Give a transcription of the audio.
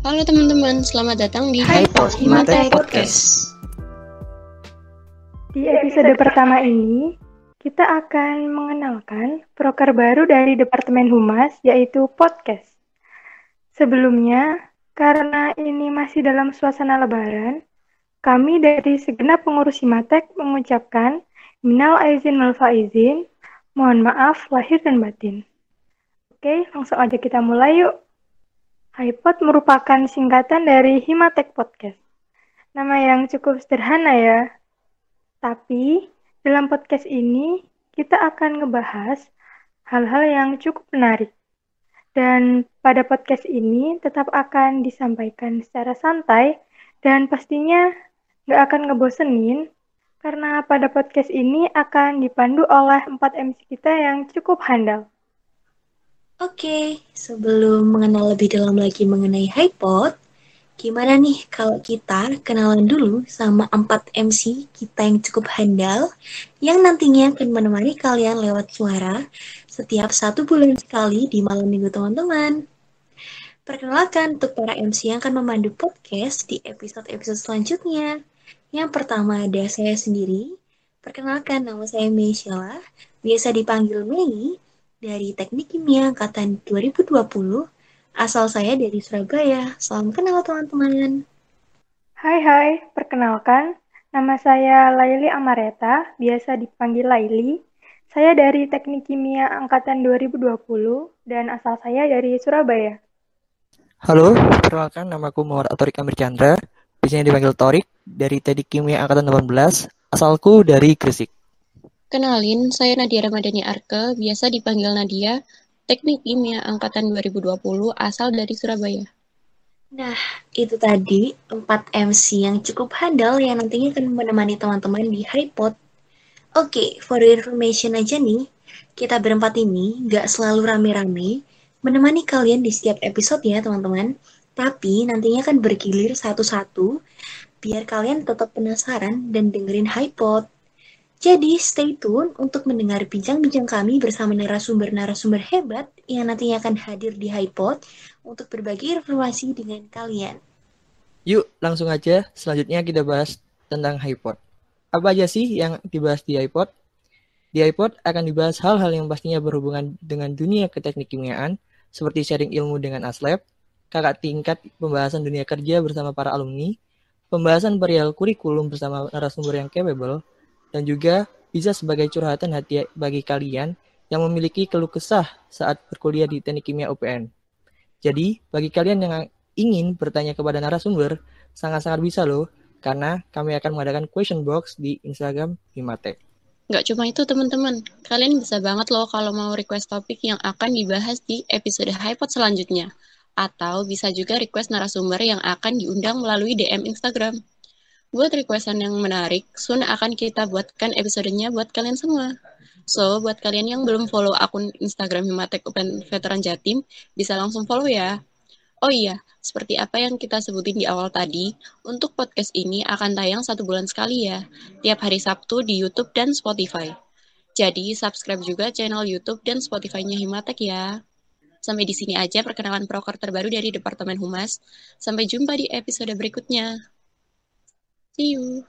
Halo teman-teman, selamat datang di HiPod Himatek Podcast. Di episode pertama ini, kita akan mengenalkan proker baru dari Departemen Humas, yaitu podcast. Sebelumnya, karena ini masih dalam suasana lebaran, kami dari segenap pengurus Himatek mengucapkan minal aizin wal faizin, mohon maaf lahir dan batin. Oke, langsung aja kita mulai yuk. HiPod merupakan singkatan dari Himatek Podcast. Nama yang cukup sederhana ya. Tapi, dalam podcast ini, kita akan ngebahas hal-hal yang cukup menarik. Dan pada podcast ini tetap akan disampaikan secara santai dan pastinya nggak akan ngebosenin karena pada podcast ini akan dipandu oleh 4 MC kita yang cukup handal. Oke, sebelum mengenal lebih dalam lagi mengenai HiPod, gimana nih kalau kita kenalan dulu sama 4 MC kita yang cukup handal yang nantinya akan menemani kalian lewat suara setiap satu bulan sekali di malam minggu teman-teman. Perkenalkan untuk para MC yang akan memandu podcast di episode-episode selanjutnya. Yang pertama ada saya sendiri. Perkenalkan nama saya Meisha, biasa dipanggil Mei dari Teknik Kimia Angkatan 2020. Asal saya dari Surabaya. Salam kenal teman-teman. Hai hai, perkenalkan. Nama saya Laili Amareta, biasa dipanggil Laili. Saya dari Teknik Kimia Angkatan 2020 dan asal saya dari Surabaya. Halo, perkenalkan namaku Muhammad Atorik Amir Chandra, biasanya dipanggil Torik, dari Teknik Kimia Angkatan 18, asalku dari Gresik. Kenalin, saya Nadia Ramadhani Arke, biasa dipanggil Nadia, Teknik Kimia Angkatan 2020, asal dari Surabaya. Nah, itu tadi 4 MC yang cukup handal yang nantinya akan menemani teman-teman di HiPod. Oke, for information aja nih, kita berempat ini gak selalu rame-rame menemani kalian di setiap episode ya teman-teman. Tapi nantinya akan bergilir satu-satu biar kalian tetap penasaran dan dengerin HiPod. Jadi stay tune untuk mendengar bincang-bincang kami bersama narasumber-narasumber hebat yang nantinya akan hadir di HiPod untuk berbagi informasi dengan kalian. Yuk, langsung aja. Selanjutnya kita bahas tentang HiPod. Apa aja sih yang dibahas di HiPod? Di HiPod akan dibahas hal-hal yang pastinya berhubungan dengan dunia keteknik kimiaan, seperti sharing ilmu dengan Aslab, kakak tingkat pembahasan dunia kerja bersama para alumni, pembahasan perihal kurikulum bersama narasumber yang capable, dan juga bisa sebagai curhatan hati bagi kalian yang memiliki keluh kesah saat berkuliah di Teknik Kimia UPN. Jadi, bagi kalian yang ingin bertanya kepada narasumber, sangat-sangat bisa loh, karena kami akan mengadakan question box di Instagram Himatek. Nggak cuma itu teman-teman, kalian bisa banget loh kalau mau request topik yang akan dibahas di episode HiPod selanjutnya. Atau bisa juga request narasumber yang akan diundang melalui DM Instagram. Buat requestan yang menarik, Sun akan kita buatkan episodenya buat kalian semua. So, buat kalian yang belum follow akun Instagram Himatek Open Veteran Jatim, bisa langsung follow ya. Oh iya, seperti apa yang kita sebutin di awal tadi, untuk podcast ini akan tayang satu bulan sekali ya, tiap hari Sabtu di YouTube dan Spotify. Jadi, subscribe juga channel YouTube dan Spotify-nya Himatek ya. Sampai di sini aja perkenalan proker terbaru dari Departemen Humas. Sampai jumpa di episode berikutnya. See you.